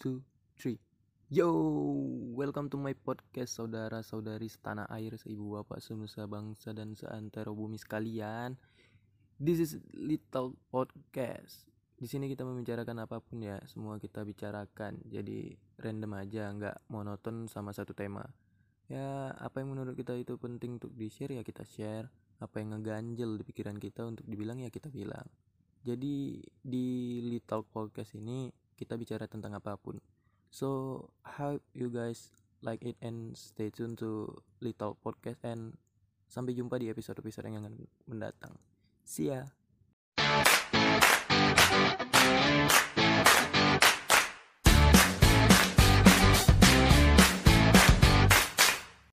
two, three. Yo, welcome to my podcast saudara-saudari setanah air, seibu bapak, senusa bangsa dan seantero bumi sekalian. This is Little Podcast. Di sini kita membicarakan apa pun ya, semua kita bicarakan. Jadi random aja, nggak monoton sama satu tema. Ya, apa yang menurut kita itu penting untuk di-share ya kita share. Apa yang ngeganjel di pikiran kita untuk dibilang ya kita bilang. Jadi di Little Podcast ini kita bicara tentang apa pun. So, hope you guys like it and stay tuned to Little Podcast and sampai jumpa di episode-episode yang akan mendatang. See ya.